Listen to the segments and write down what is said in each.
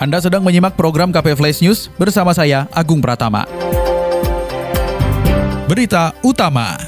Anda sedang menyimak program KP Flash News bersama saya, Agung Pratama. Berita utama.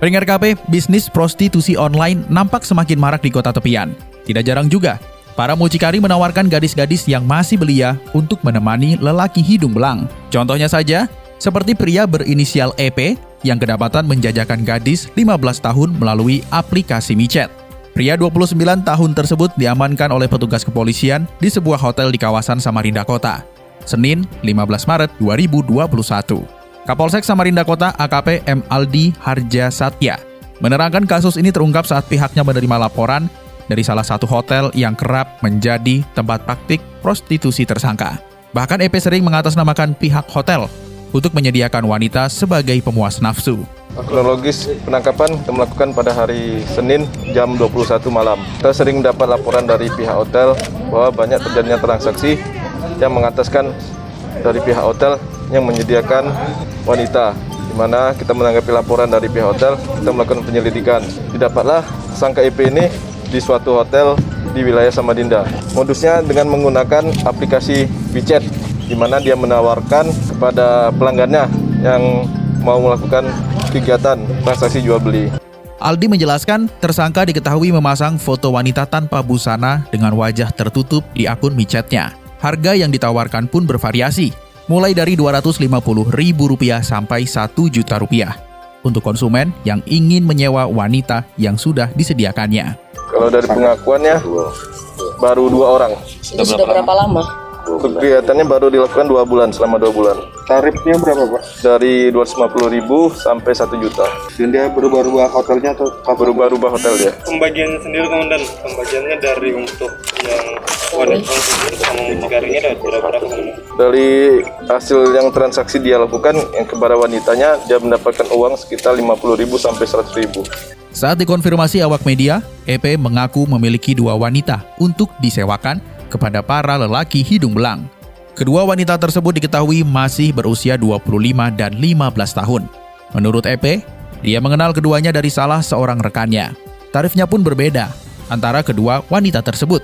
Pendengar KP, bisnis prostitusi online nampak semakin marak di kota tepian. Tidak jarang juga, para mucikari menawarkan gadis-gadis yang masih belia untuk menemani lelaki hidung belang. Contohnya saja, seperti pria berinisial EP yang kedapatan menjajakan gadis 15 tahun melalui aplikasi micet. Pria 29 tahun tersebut diamankan oleh petugas kepolisian di sebuah hotel di kawasan Samarinda Kota. Senin, 15 Maret 2021. Kapolsek Samarinda Kota AKP M. Aldi Harja Satya menerangkan kasus ini terungkap saat pihaknya menerima laporan dari salah satu hotel yang kerap menjadi tempat praktik prostitusi tersangka. Bahkan EP sering mengatasnamakan pihak hotel untuk menyediakan wanita sebagai pemuas nafsu. Kronologis penangkapan kita melakukan pada hari Senin jam 21 malam. Kita sering mendapat laporan dari pihak hotel bahwa banyak terjadinya transaksi yang mengataskan dari pihak hotel yang menyediakan wanita. Di mana kita menanggapi laporan dari pihak hotel, kita melakukan penyelidikan. Didapatlah sangka EP ini di suatu hotel di wilayah Samarinda. Modusnya dengan menggunakan aplikasi WeChat, di mana dia menawarkan kepada pelanggannya yang mau melakukan kegiatan transaksi jual beli. Aldi menjelaskan, tersangka diketahui memasang foto wanita tanpa busana dengan wajah tertutup di akun micetnya. Harga yang ditawarkan pun bervariasi, mulai dari Rp250.000 sampai Rp1 untuk konsumen yang ingin menyewa wanita yang sudah disediakannya. Kalau dari pengakuannya, baru dua orang. Sudah, sudah berapa lama? Kegiatannya baru dilakukan dua bulan, selama dua bulan. Tarifnya berapa Pak? Dari 250 ribu sampai 1 juta. Dan dia berubah-ubah hotelnya atau berubah-ubah hotel dia? Pembagian sendiri komandan, pembagiannya dari untuk yang wanita sendiri sama mucikarinya dari berapa Dari hasil yang transaksi dia lakukan yang kepada wanitanya dia mendapatkan uang sekitar 50 ribu sampai 100 ribu. Saat dikonfirmasi awak media, EP mengaku memiliki dua wanita untuk disewakan kepada para lelaki hidung belang. Kedua wanita tersebut diketahui masih berusia 25 dan 15 tahun. Menurut EP, dia mengenal keduanya dari salah seorang rekannya. Tarifnya pun berbeda antara kedua wanita tersebut.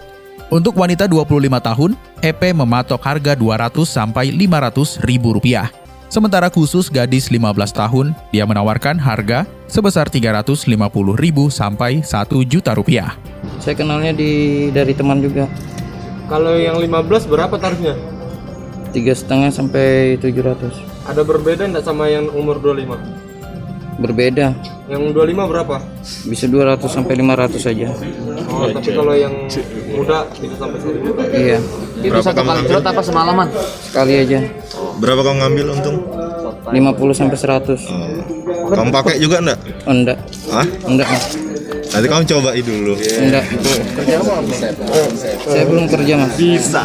Untuk wanita 25 tahun, EP mematok harga 200 sampai 500 ribu rupiah. Sementara khusus gadis 15 tahun, dia menawarkan harga sebesar 350 ribu sampai 1 juta rupiah. Saya kenalnya di dari teman juga. Kalau yang 15 berapa tarifnya? Tiga setengah sampai 700. Ada berbeda enggak sama yang umur 25? Berbeda. Yang 25 berapa? Bisa 200 sampai 500 saja. Oh, tapi kalau yang muda bisa sampai 1 juta. Iya. Itu satu kali curut apa semalaman? Sekali aja. Berapa kamu ngambil untung? 50 sampai 100. Oh. Kamu pakai juga enggak? Oh, enggak. Hah? Enggak, Mas. Nanti kamu cobain dulu. Enggak. Saya belum kerja, Mas. Bisa.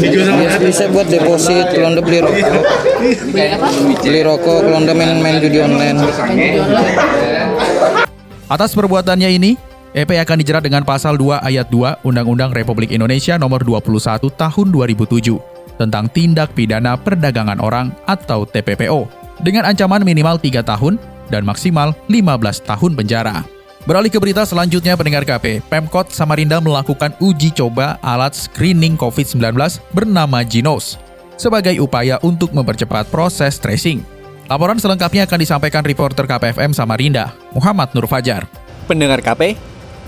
Biasa bisa buat deposit, kalau anda beli rokok. Beli rokok, kalau anda main-main judi online. Atas perbuatannya ini, EP akan dijerat dengan pasal 2 ayat 2 Undang-Undang Republik Indonesia nomor 21 tahun 2007 tentang tindak pidana perdagangan orang atau TPPO dengan ancaman minimal 3 tahun dan maksimal 15 tahun penjara. Beralih ke berita selanjutnya pendengar KP, Pemkot Samarinda melakukan uji coba alat screening COVID-19 bernama Ginos sebagai upaya untuk mempercepat proses tracing. Laporan selengkapnya akan disampaikan reporter KPFM Samarinda, Muhammad Nur Fajar. Pendengar KP,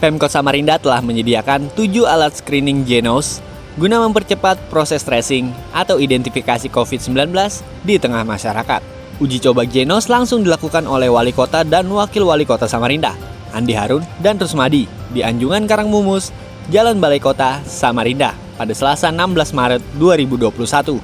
Pemkot Samarinda telah menyediakan 7 alat screening Genos guna mempercepat proses tracing atau identifikasi COVID-19 di tengah masyarakat. Uji coba Genos langsung dilakukan oleh Wali Kota dan Wakil Wali Kota Samarinda, Andi Harun dan Rusmadi di Anjungan Karangmumus, Jalan Balai Kota, Samarinda pada Selasa 16 Maret 2021.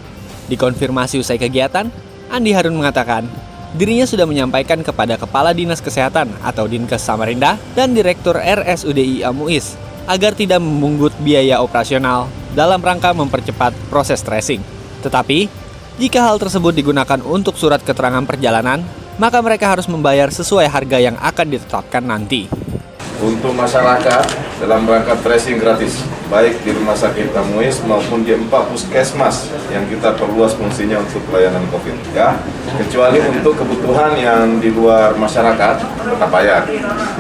Dikonfirmasi usai kegiatan, Andi Harun mengatakan dirinya sudah menyampaikan kepada Kepala Dinas Kesehatan atau Dinkes Samarinda dan Direktur RSUDI Amuis agar tidak memungut biaya operasional dalam rangka mempercepat proses tracing. Tetapi, jika hal tersebut digunakan untuk surat keterangan perjalanan, maka mereka harus membayar sesuai harga yang akan ditetapkan nanti. Untuk masyarakat dalam rangka tracing gratis, baik di Rumah Sakit Tamuis maupun di empat puskesmas yang kita perluas fungsinya untuk pelayanan COVID. Ya, kecuali untuk kebutuhan yang di luar masyarakat tetap bayar,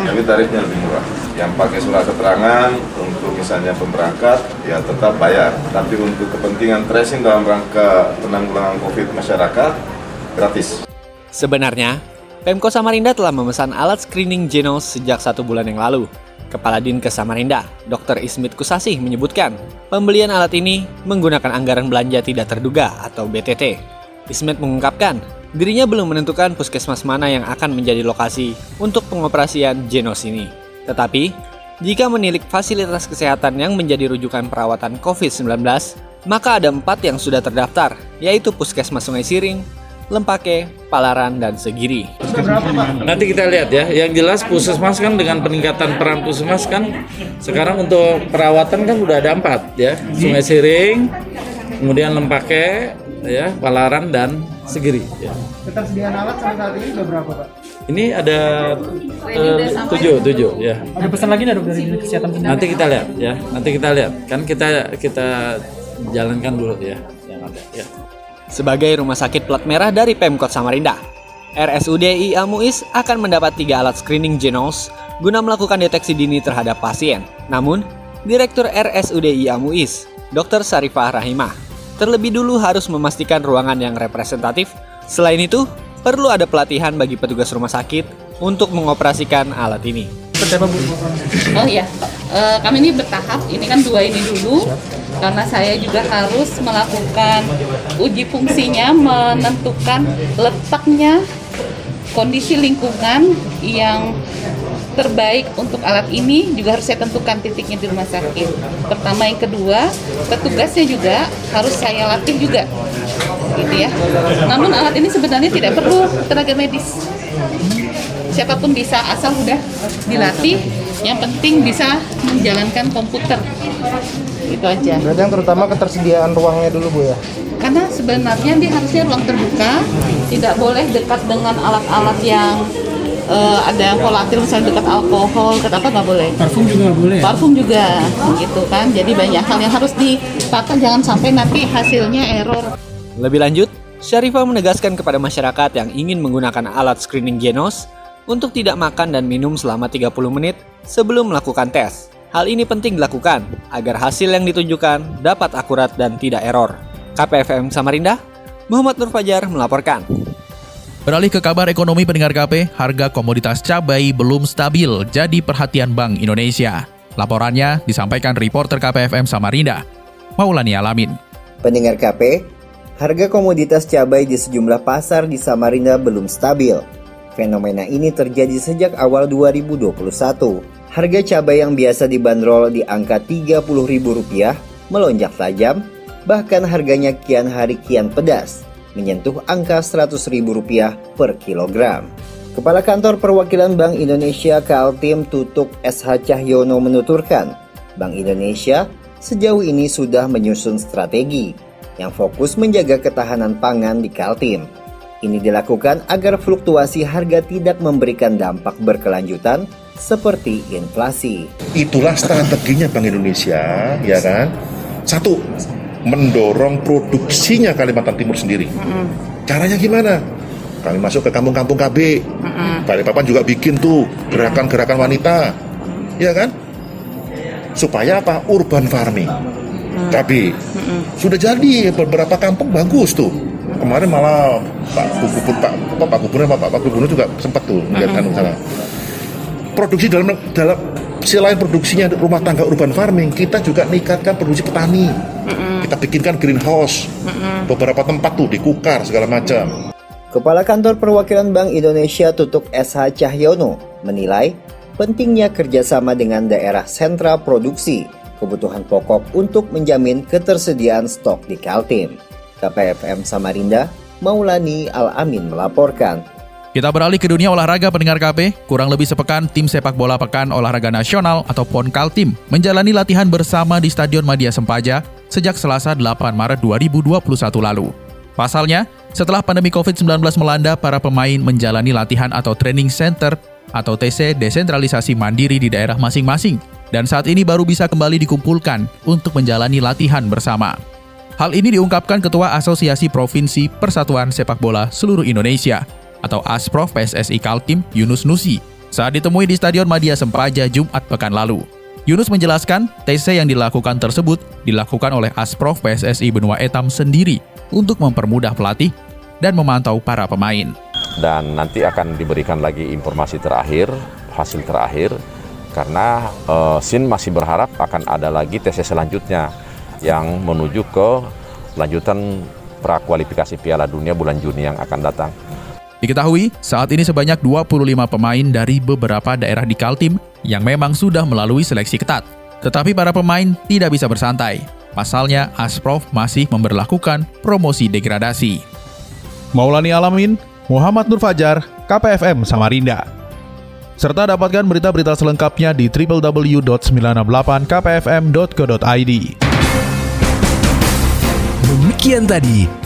tapi tarifnya lebih murah. Yang pakai surat keterangan untuk misalnya pemberangkat ya tetap bayar, tapi untuk kepentingan tracing dalam rangka penanggulangan COVID masyarakat gratis. Sebenarnya, Pemko Samarinda telah memesan alat screening genos sejak satu bulan yang lalu. Kepala Dinkes Samarinda, Dr. Ismit Kusasih menyebutkan, pembelian alat ini menggunakan anggaran belanja tidak terduga atau BTT. Ismit mengungkapkan, dirinya belum menentukan puskesmas mana yang akan menjadi lokasi untuk pengoperasian genos ini. Tetapi, jika menilik fasilitas kesehatan yang menjadi rujukan perawatan COVID-19, maka ada empat yang sudah terdaftar, yaitu Puskesmas Sungai Siring, Lempake, Palaran, dan Segiri. Nanti kita lihat ya. Yang jelas puskesmas kan dengan peningkatan peran puskesmas kan sekarang untuk perawatan kan udah ada empat ya. Sungai Siring, kemudian Lempake, ya, Palaran dan Segiri. Ya. Ketersediaan alat sampai saat ini sudah berapa Pak? Ini ada eh, tujuh, tujuh ya. Ada pesan lagi nggak dok dari dinas kesehatan sendiri? Nanti kita lihat ya. Nanti kita lihat. Kan kita kita jalankan dulu ya yang ada ya. Sebagai rumah sakit plat merah dari Pemkot Samarinda, RSUD IA Muiz akan mendapat tiga alat screening genos guna melakukan deteksi dini terhadap pasien. Namun, Direktur RSUD IA Muiz, Dr. Sarifah Rahimah, terlebih dulu harus memastikan ruangan yang representatif. Selain itu, perlu ada pelatihan bagi petugas rumah sakit untuk mengoperasikan alat ini. Oh iya, Eh, kami ini bertahap. Ini kan dua ini dulu, karena saya juga harus melakukan uji fungsinya, menentukan letaknya kondisi lingkungan yang terbaik untuk alat ini juga harus saya tentukan titiknya di rumah sakit. Pertama, yang kedua, petugasnya juga harus saya latih juga, gitu ya. Namun alat ini sebenarnya tidak perlu tenaga medis. Siapa pun bisa asal udah dilatih. Yang penting bisa menjalankan komputer. Itu aja. Berarti yang terutama ketersediaan ruangnya dulu Bu ya? Karena sebenarnya dia harusnya ruang terbuka, tidak boleh dekat dengan alat-alat yang eh, ada volatil misalnya dekat alkohol, dekat apa nggak boleh. Parfum juga nggak boleh. ya? Parfum juga, gitu kan. Jadi banyak hal yang harus dipatah, jangan sampai nanti hasilnya error. Lebih lanjut, Syarifah menegaskan kepada masyarakat yang ingin menggunakan alat screening genos untuk tidak makan dan minum selama 30 menit sebelum melakukan tes. Hal ini penting dilakukan agar hasil yang ditunjukkan dapat akurat dan tidak error. KPFM Samarinda, Muhammad Nur Fajar melaporkan. Beralih ke kabar ekonomi pendengar KP, harga komoditas cabai belum stabil jadi perhatian Bank Indonesia. Laporannya disampaikan reporter KPFM Samarinda, Maulani Alamin. Pendengar KP, harga komoditas cabai di sejumlah pasar di Samarinda belum stabil. Fenomena ini terjadi sejak awal 2021. Harga cabai yang biasa dibanderol di angka Rp30.000 melonjak tajam, bahkan harganya kian hari kian pedas, menyentuh angka Rp100.000 per kilogram. Kepala Kantor Perwakilan Bank Indonesia Kaltim Tutuk SH Cahyono menuturkan, Bank Indonesia sejauh ini sudah menyusun strategi yang fokus menjaga ketahanan pangan di Kaltim. Ini dilakukan agar fluktuasi harga tidak memberikan dampak berkelanjutan seperti inflasi. Itulah strateginya Bank Indonesia, ya kan? Satu, mendorong produksinya Kalimantan Timur sendiri. Caranya gimana? Kami masuk ke kampung-kampung KB. Balikpapan juga bikin tuh gerakan-gerakan wanita, ya kan? Supaya apa? Urban farming. KB. Sudah jadi beberapa kampung bagus tuh. Kemarin malah Pak Gubernur Pak apa, Pak Gubernur Pak Pak Gubernur juga sempat tuh melihat anu sana. Produksi dalam dalam selain produksinya rumah tangga urban farming, kita juga meningkatkan produksi petani. Kita bikinkan greenhouse. Beberapa tempat tuh di Kukar segala macam. Kepala Kantor Perwakilan Bank Indonesia Tutuk SH Cahyono menilai pentingnya kerjasama dengan daerah sentra produksi kebutuhan pokok untuk menjamin ketersediaan stok di Kaltim. KPFM Samarinda, Maulani Al-Amin melaporkan. Kita beralih ke dunia olahraga pendengar KP. Kurang lebih sepekan, tim sepak bola pekan olahraga nasional atau PONKALTIM menjalani latihan bersama di Stadion Madia Sempaja sejak Selasa 8 Maret 2021 lalu. Pasalnya, setelah pandemi COVID-19 melanda, para pemain menjalani latihan atau training center atau TC desentralisasi mandiri di daerah masing-masing dan saat ini baru bisa kembali dikumpulkan untuk menjalani latihan bersama. Hal ini diungkapkan Ketua Asosiasi Provinsi Persatuan Sepak Bola Seluruh Indonesia atau ASPROF PSSI Kaltim Yunus Nusi saat ditemui di Stadion Madia Sempaja Jumat pekan lalu. Yunus menjelaskan, TC yang dilakukan tersebut dilakukan oleh Asprof PSSI Benua Etam sendiri untuk mempermudah pelatih dan memantau para pemain. Dan nanti akan diberikan lagi informasi terakhir, hasil terakhir, karena uh, SIN masih berharap akan ada lagi TC selanjutnya yang menuju ke lanjutan prakualifikasi Piala Dunia bulan Juni yang akan datang. Diketahui, saat ini sebanyak 25 pemain dari beberapa daerah di Kaltim yang memang sudah melalui seleksi ketat. Tetapi para pemain tidak bisa bersantai. Pasalnya, Asprof masih memberlakukan promosi degradasi. Maulani Alamin, Muhammad Nur Fajar, KPFM Samarinda. Serta dapatkan berita-berita selengkapnya di www.968kpfm.co.id. Demikian tadi